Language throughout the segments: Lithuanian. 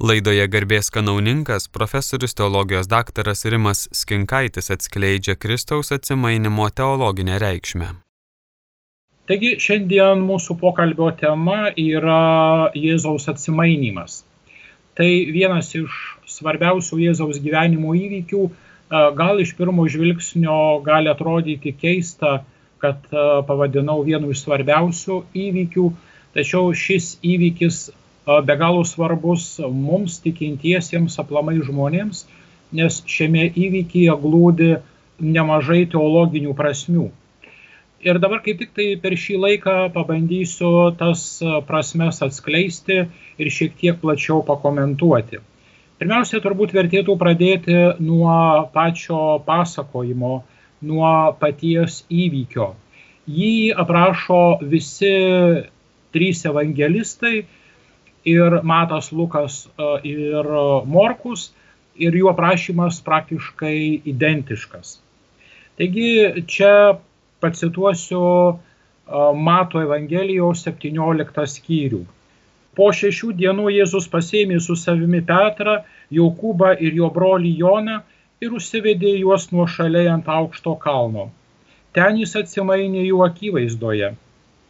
Laidoje garbės kanauninkas profesorius teologijos daktaras Rimas Skinkaitis atskleidžia Kristaus atsimainimo teologinę reikšmę. Taigi šiandien mūsų pokalbio tema yra Jėzaus atsimainimas. Tai vienas iš svarbiausių Jėzaus gyvenimo įvykių. Gal iš pirmo žvilgsnio gali atrodyti keista, kad pavadinau vienu iš svarbiausių įvykių, tačiau šis įvykis be galo svarbus mums tikintiesiems aplamai žmonėms, nes šiame įvykyje glūdi nemažai teologinių prasmių. Ir dabar kaip tik tai per šį laiką pabandysiu tas prasmes atskleisti ir šiek tiek plačiau pakomentuoti. Pirmiausia, turbūt vertėtų pradėti nuo pačio pasakojimo, nuo paties įvykio. Jį aprašo visi trys evangelistai ir Matas Lukas e, ir Morkus ir jų aprašymas praktiškai identiškas. Taigi čia pacituosiu e, Mato Evangelijos 17 skyrių. Po šešių dienų Jėzus pasėmė su savimi Petrą, Jokūbą ir jo brolį Joną ir užsivedė juos nuo šaliai ant aukšto kalno. Ten jis atsimainė jų akivaizdoje.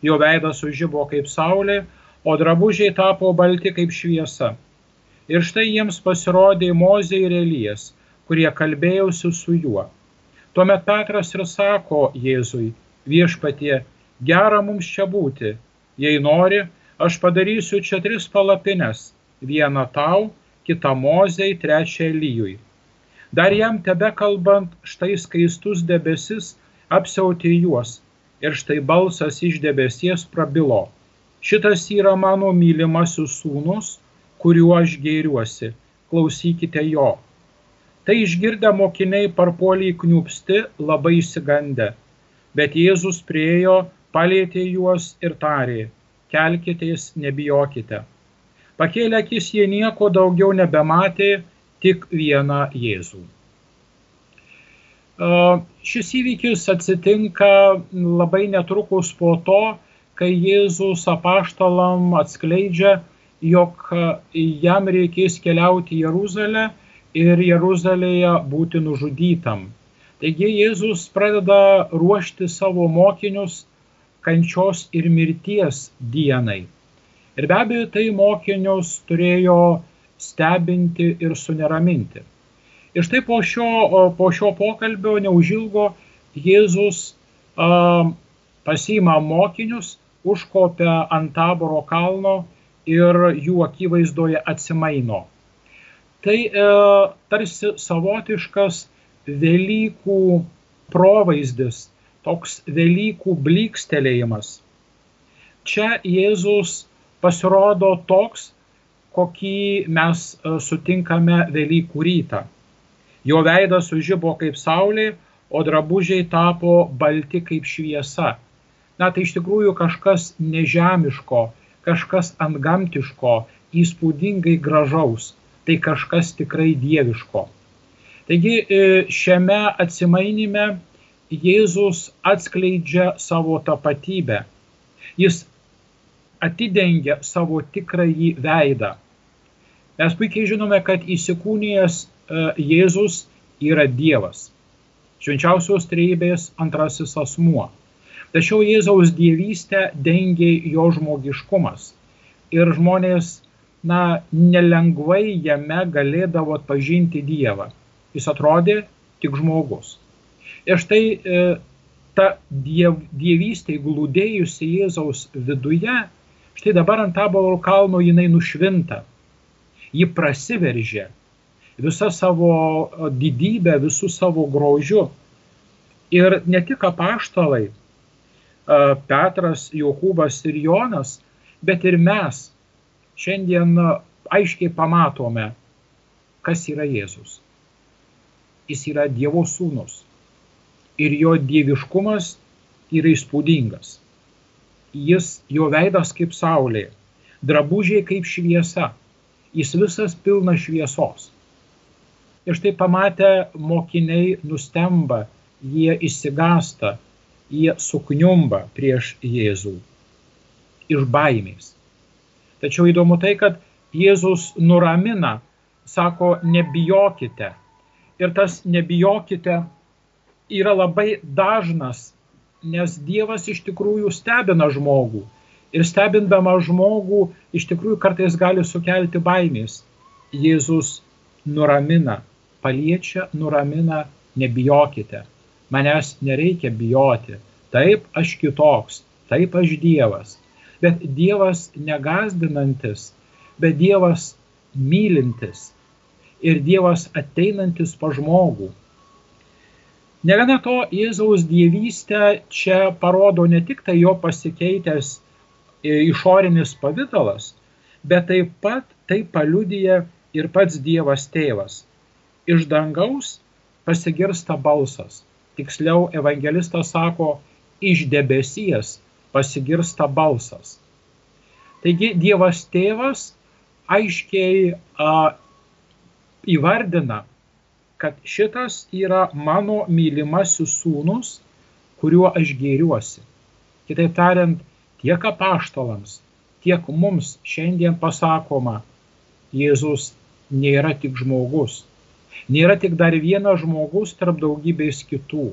Jo veidas sužybo kaip saulė, o drabužiai tapo balti kaip šviesa. Ir štai jiems pasirodė Mozė ir Elijas, kurie kalbėjosi su juo. Tuomet Petras ir sako Jėzui, viešpatie, gera mums čia būti. Jei nori, aš padarysiu čia tris palapines - vieną tau, kitą Mozei, trečią Elyjui. Dar jam tebe kalbant, štai skaistus debesis apsiautė juos ir štai balsas iš debesies prabilo Šitas yra mano mylimasis sūnus, kuriuo aš gėriuosi, klausykite jo. Tai išgirdę mokiniai parpoliai kniupsti, labai įsigandę. Bet Jėzus priejo, palėtė juos ir tarė, kelkitės, nebijokite. Pakėlė akis jie nieko daugiau nebematė, tik vieną Jėzų. Šis įvykis atsitinka labai netrukus po to, kai Jėzus apaštalam atskleidžia, jog jam reikės keliauti į Jeruzalę ir Jeruzalėje būti nužudytam. Taigi Jėzus pradeda ruošti savo mokinius kančios ir mirties dienai. Ir be abejo, tai mokinius turėjo stebinti ir suneraminti. Ir štai po šio, po šio pokalbio neužilgo Jėzus uh, pasiima mokinius užkopia ant taboro kalno ir jų akivaizdoje atsimaino. Tai e, tarsi savotiškas Velykų provaizdis, toks Velykų blykstelėjimas. Čia Jėzus pasirodo toks, kokį mes e, sutinkame Velykų rytą. Jo veidas sužybo kaip saulė, o drabužiai tapo balti kaip šviesa na tai iš tikrųjų kažkas nežemiško, kažkas antgamtiško, įspūdingai gražaus, tai kažkas tikrai dieviško. Taigi e, šiame atsimainime Jėzus atskleidžia savo tapatybę. Jis atidengia savo tikrąjį veidą. Mes puikiai žinome, kad įsikūnijęs e, Jėzus yra Dievas. Švenčiausios trejybės antrasis asmuo. Tačiau Jėzaus dievystę dengė jo žmogiškumas. Ir žmonės, na, nelengvai jame galėdavo atpažinti Dievą. Jis atrodė tik žmogus. Ir štai e, ta diev, dievystė glūdėjusi Jėzaus viduje, štai dabar ant taboro kalno jinai nušvinta. Ji prasiveržė visą savo didybę, visų savo grožiu. Ir ne tik apaštalai, Petras, Jokūbas ir Jonas, bet ir mes šiandien aiškiai pamatome, kas yra Jėzus. Jis yra Dievo sūnus ir jo dieviškumas yra įspūdingas. Jis, jo veidas kaip saulė, drabužiai kaip šviesa, jis visas pilnas šviesos. Ir štai pamatę mokiniai nustemba, jie įsigasta, jie sukniumba prieš Jėzų iš baimės. Tačiau įdomu tai, kad Jėzus nuramina, sako, nebijokite. Ir tas nebijokite yra labai dažnas, nes Dievas iš tikrųjų stebina žmogų. Ir stebindama žmogų iš tikrųjų kartais gali sukelti baimės. Jėzus nuramina, paliečia, nuramina, nebijokite. Manęs nereikia bijoti. Taip aš kitoks, taip aš Dievas. Bet Dievas negazdinantis, bet Dievas mylintis ir Dievas ateinantis pa žmogų. Negana to, Jėzaus dievystę čia parodo ne tik tai jo pasikeitęs išorinis pavydalas, bet taip pat tai paliudyja ir pats Dievas tėvas. Iš dangaus pasigirsta balsas. Tiksliau, evangelistas sako, iš debesies pasigirsta balsas. Taigi Dievas tėvas aiškiai a, įvardina, kad šitas yra mano mylimasis sūnus, kuriuo aš gėriuosi. Kitaip tariant, tiek apaštalams, tiek mums šiandien pasakoma, Jėzus nėra tik žmogus. Nėra tik dar vienas žmogus tarp daugybės kitų.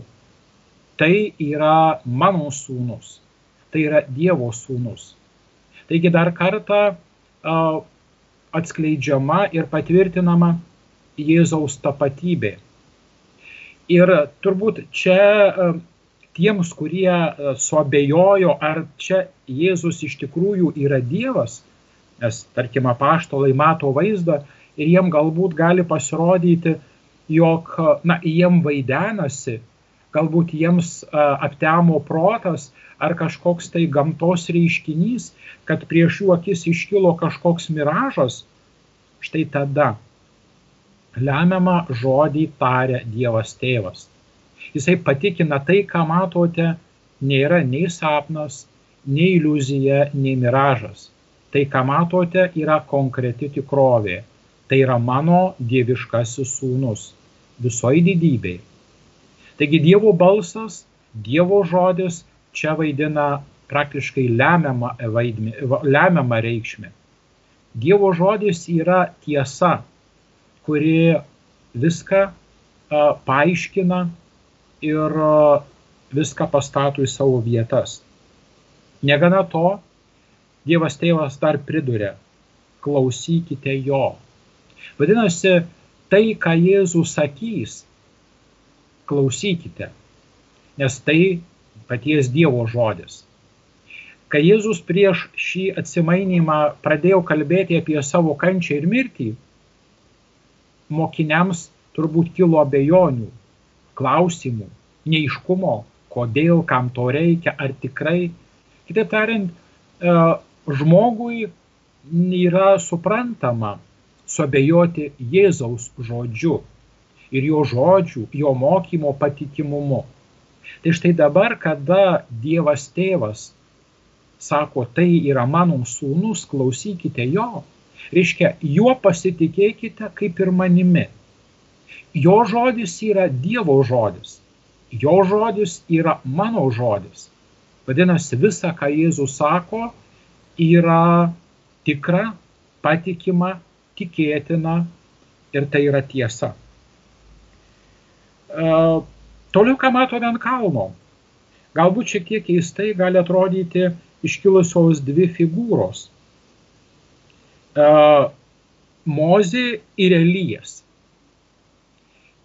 Tai yra mano sūnus. Tai yra Dievo sūnus. Taigi dar kartą atskleidžiama ir patvirtinama Jėzaus tapatybė. Ir turbūt čia tiems, kurie suabejojo, ar čia Jėzus iš tikrųjų yra Dievas, nes tarkim apaštalai mato vaizdą, ir jiem galbūt gali pasirodyti, jog, na, jiem vaidenasi, galbūt jiems aptemo protas ar kažkoks tai gamtos reiškinys, kad prieš jų akis iškilo kažkoks miražas, štai tada lemiamą žodį taria Dievas tėvas. Jisai patikina tai, ką matote, nėra nei sapnas, nei iliuzija, nei miražas. Tai, ką matote, yra konkreti tikrovė tai yra mano dieviškasis sūnus visoji didybei. Taigi Dievo balsas, Dievo žodis čia vaidina praktiškai lemiamą, vaidmį, lemiamą reikšmę. Dievo žodis yra tiesa, kuri viską a, paaiškina ir a, viską pastato į savo vietas. Negana to, Dievas tėvas dar priduria, klausykite jo. Vadinasi, tai, ką Jėzus sakys, klausykite, nes tai paties Dievo žodis. Kai Jėzus prieš šį atsimainymą pradėjo kalbėti apie savo kančią ir mirtį, mokiniams turbūt kilo abejonių, klausimų, neiškumo, kodėl, kam to reikia, ar tikrai. Kitaip tariant, e, žmogui yra suprantama, suabejoti Jėzaus žodžiu ir jo žodžių, jo mokymo patikimumu. Tai štai dabar, kada Dievas tėvas sako, tai yra mano sūnus, klausykite jo, reiškia, juo pasitikėkite kaip ir manimi. Jo žodis yra Dievo žodis, jo žodis yra mano žodis. Vadinasi, visa, ką Jėzus sako, yra tikra, patikima tikėtina ir tai yra tiesa. Uh, toliau, ką matome ant kalno. Galbūt šiek tiek keistai gali atrodyti iškilusios dvi figūros. Uh, Mozė ir Elijas.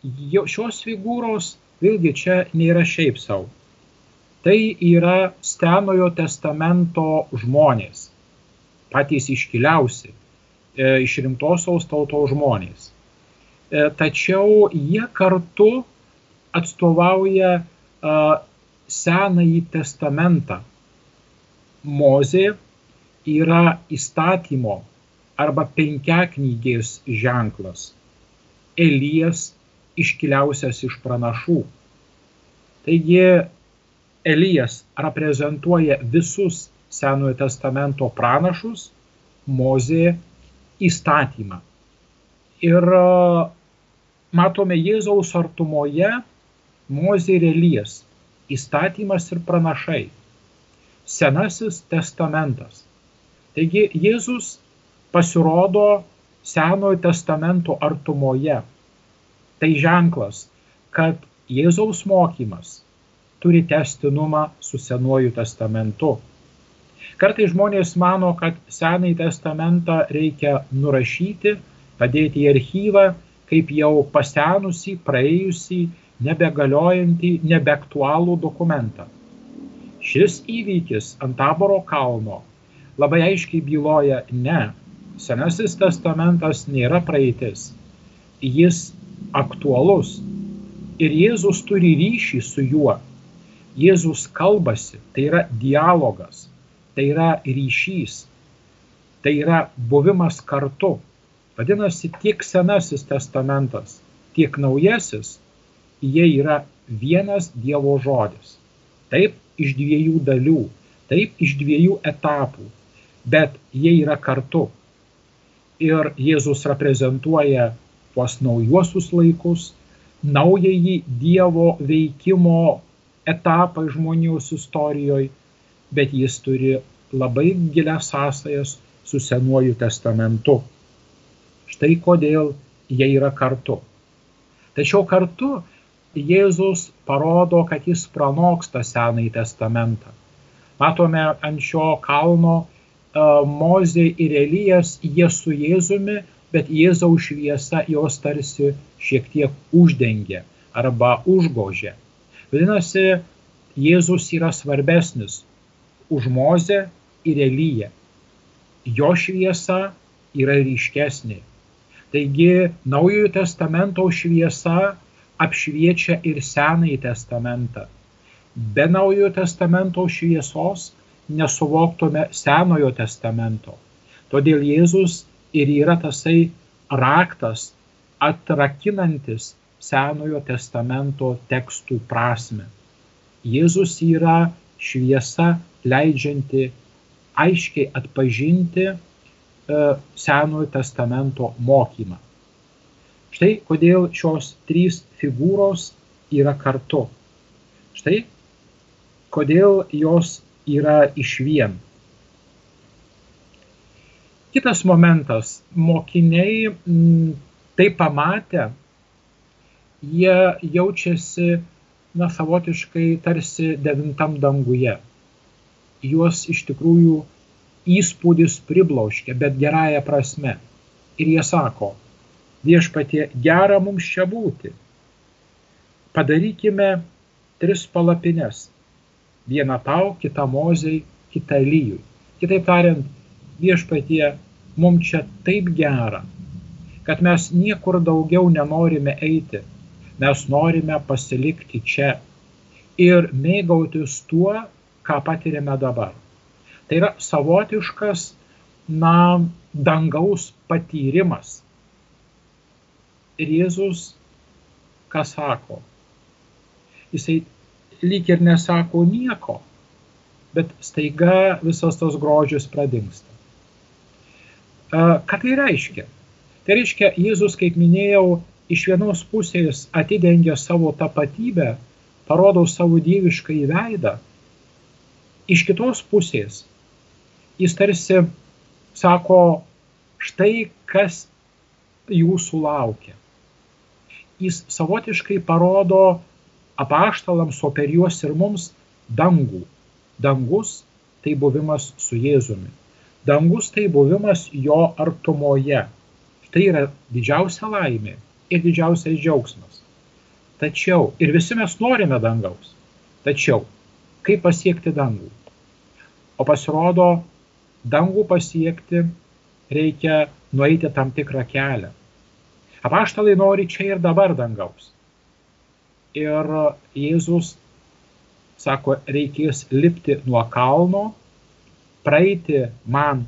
Šios figūros vėlgi čia nėra šiaip savo. Tai yra Senojo testamento žmonės, patys iškiliausi, E, išrinktosios tautos žmonės. E, tačiau jie kartu atstovauja Senąjį testamentą. Mozė yra įstatymo arba penkiaknygės ženklas. Elijas iškiliausias iš pranašų. Taigi Elijas reprezentuoja visus Senojo testamento pranašus, Mozė įstatymą. Ir e, matome Jėzaus artumoje Mozė ir Elijas, įstatymas ir pranašai, Senasis testamentas. Taigi Jėzus pasirodo Senojo testamento artumoje. Tai ženklas, kad Jėzaus mokymas turi testinumą su Senuoju testamentu. Kartai žmonės mano, kad Senąjį testamentą reikia nurašyti, padėti į archyvą, kaip jau pasenusi, praėjusi, nebegaliojantį, nebeaktualų dokumentą. Šis įvykis ant taboro kalno labai aiškiai byloja ne. Senasis testamentas nėra praeitis. Jis aktualus. Ir Jėzus turi ryšį su juo. Jėzus kalbasi, tai yra dialogas, tai yra ryšys, tai yra buvimas kartu. Vadinasi, tiek Senasis testamentas, tiek Naujasis, jie yra vienas Dievo žodis. Taip, iš dviejų dalių, taip iš dviejų etapų, bet jie yra kartu. Ir Jėzus reprezentuoja tuos naujuosius laikus, naująjį Dievo veikimo etapą žmonijos istorijoje, bet jis turi labai gilias sąsajas su Senuoju testamentu. Štai kodėl jie yra kartu. Tačiau kartu Jėzus parodo, kad jis pranoksta Senąjį testamentą. Matome ant šio kalno Mozė ir Elijas, jie su Jėzumi, bet Jėzaus šviesa jos tarsi šiek tiek uždengia arba užgožia. Vadinasi, Jėzus yra svarbesnis už Mozę ir Elyją. Jo šviesa yra ryškesnė. Taigi, Naujojo testamento šviesa apšviečia ir Senąjį testamentą. Be Naujojo testamento šviesos nesuvoktume Senojo testamento. Todėl Jėzus ir yra tasai raktas atrakinantis Senojo testamento tekstų prasme. Jėzus yra šviesa leidžianti aiškiai atpažinti e, Senojo testamento mokymą. Štai kodėl šios trys figūros yra kartu. Štai kodėl jos yra iš vien. Kitas momentas. Mokiniai m, mm, tai pamatę, jie jaučiasi, na, savotiškai tarsi devintam danguje. Juos iš tikrųjų įspūdis pribloškia, bet gerąją prasme. Ir jie sako, viešpatie gera mums čia būti. Padarykime tris palapines. Vieną tau, kitą mozei, kitą lyjui. Kitaip tariant, viešpatie mums čia taip gera, kad mes niekur daugiau nenorime eiti. Mes norime pasilikti čia ir mėgautis tuo, ką patiriame dabar. Tai yra savotiškas, na, dangaus patyrimas Ir Jėzus ką sako? Jisai lyg ir nesako nieko, bet staiga visas tas grožis pradingsta. Ką tai reiškia? Tai reiškia, Jėzus, kaip minėjau, iš vienos pusės atidengia savo tapatybę, parodo savo dievišką įveidą, iš kitos pusės jis tarsi sako, štai kas jūsų laukia jis savotiškai parodo apaštalams, o per juos ir mums dangų. Dangus tai buvimas su Jėzumi. Dangus tai buvimas jo artumoje. Tai yra didžiausia laimė ir didžiausias džiaugsmas. Tačiau, ir visi mes norime dangaus. Tačiau, kaip pasiekti dangų? O pasirodo, dangų pasiekti reikia nueiti tam tikrą kelią. Apaštalai nori čia ir dabar dangaus. Ir Jėzus sako, reikės lipti nuo kalno, praeiti man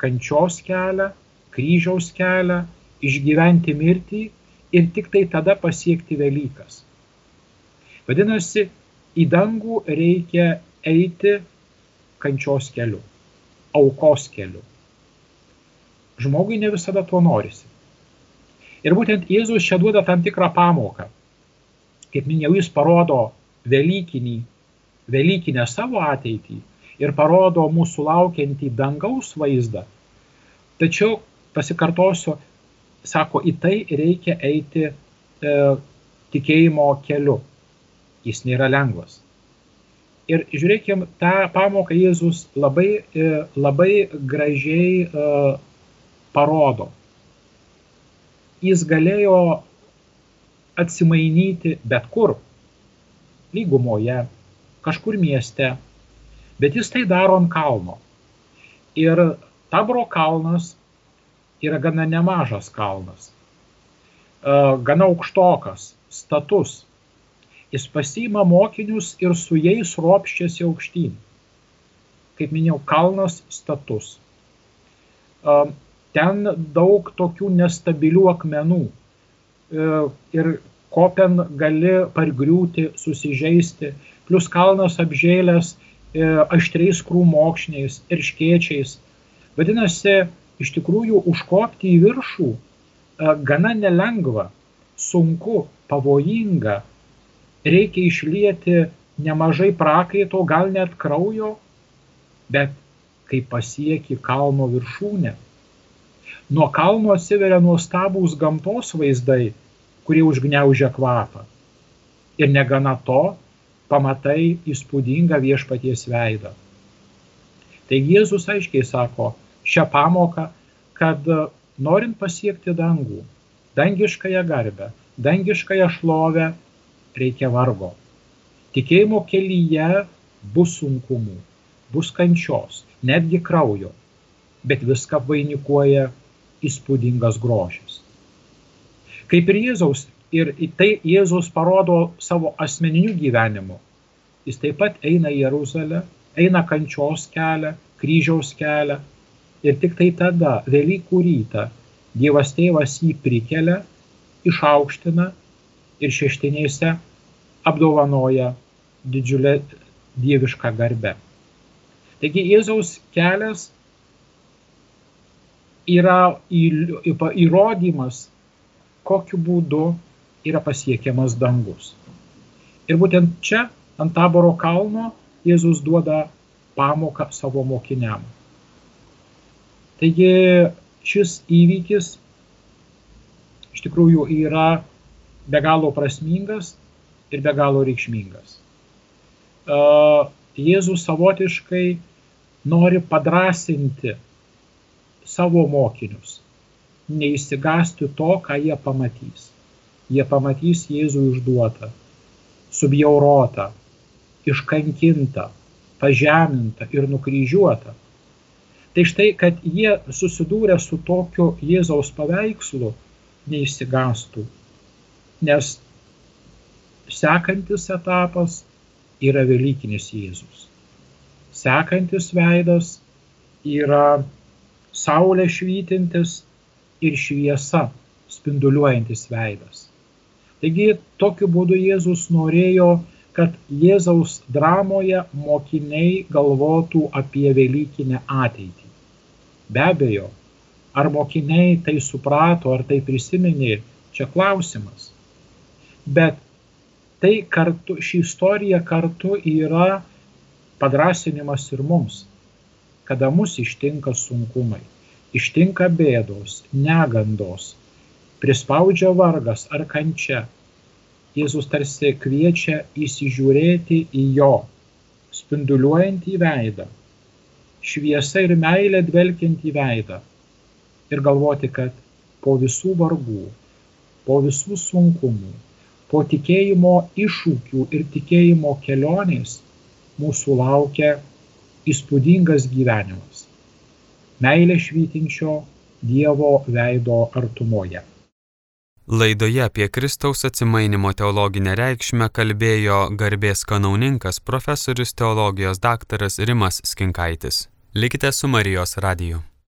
kančios kelią, kryžiaus kelią, išgyventi mirtį ir tik tai tada pasiekti Velykas. Vadinasi, į dangų reikia eiti kančios keliu, aukos keliu. Žmogui ne visada to norisi. Ir būtent Jėzus čia duoda tam tikrą pamoką. Kaip minėjau, jis parodo Velykinį, Velykinę savo ateitį ir parodo mūsų laukiantį dangaus vaizdą. Tačiau, pasikartosiu, sako, į tai reikia eiti e, tikėjimo keliu. Jis nėra lengvas. Ir žiūrėkim, tą pamoką Jėzus labai, e, labai gražiai e, parodo. Jis galėjo atsimainyti bet kur, lygumoje, kažkur mieste, bet jis tai daro ant kalno. Ir Tabro kalnas yra gana nemažas kalnas, e, gana aukštokas, status. Jis pasiima mokinius ir su jais ropščiasi aukštyn. Kaip minėjau, kalnas status. E, ten daug tokių nestabilių akmenų. E, ir kopen gali pargriūti, susižeisti, plus kalnas apžėlęs aštriais krūmokšniais ir škiečiais Vadinasi, iš tikrųjų užkopti į viršų e, gana nelengva, sunku, pavojinga, reikia išlieti nemažai prakaito, gal net kraujo, bet kai pasieki kalno viršūnę, nuo kalno atsiveria nuostabūs gamtos vaizdai, kurie užgneužia kvapą. Ir negana to, pamatai įspūdingą viešpaties veidą. Taigi Jėzus aiškiai sako, šią pamoką, kad e, norint pasiekti dangų, dangiškąją garbę, dangiškąją šlovę, reikia vargo. Tikėjimo kelyje bus sunkumų, bus kančios, netgi kraujo, bet viską vainikuoja įspūdingas grožis. Kaip ir Jėzaus, ir tai Jėzaus parodo savo asmeniniu gyvenimu. Jis taip pat eina į Jeruzalę, eina kančios kelią, kryžiaus kelią, Ir tik tai tada, Velykų rytą, Dievas tėvas jį prikelia, išaukština ir šeštinėse apdovanoja didžiulę dievišką garbę. Taigi Jėzaus kelias yra įrodymas, kokiu būdu yra pasiekiamas dangus. Ir būtent čia, ant taboro kalno, Jėzus duoda pamoką savo mokiniam. Taigi šis įvykis iš tikrųjų yra be galo prasmingas ir be galo reikšmingas. Jėzus savotiškai nori padrasinti savo mokinius, neįsigasti to, ką jie pamatys. Jie pamatys Jėzų išduotą, subjaurotą, iškankintą, pažemintą ir nukryžiuotą. Tai štai, kad jie susidūrė su tokiu Jėzaus paveikslu, neįsigastų. Nes sekantis etapas yra Velykinis Jėzus. Sekantis veidas yra saulė švytintis ir šviesa spinduliuojantis veidas. Taigi tokiu būdu Jėzus norėjo, kad Jėzaus dramoje mokiniai galvotų apie Velykinę ateitį. Be abejo, ar mokiniai tai suprato, ar tai prisiminė, čia klausimas. Bet tai kartu, ši istorija kartu yra padrasinimas ir mums, kada mus ištinka sunkumai, ištinka bėdos, negandos, prispaudžia vargas ar kančia. Jėzus tarsi kviečia įsižiūrėti į jo spinduliuojantį veidą šviesa ir meilė dvelkiant į veidą ir galvoti, kad po visų vargų, po visų sunkumų, po tikėjimo iššūkių ir tikėjimo kelionės mūsų laukia įspūdingas gyvenimas. Meilė švytinčio Dievo veido artumoje. Laidoje apie Kristaus atsimainimo teologinę reikšmę kalbėjo garbės kanauninkas profesorius teologijos daktaras Rimas Skinkaitis. Likite su Marijos radiju.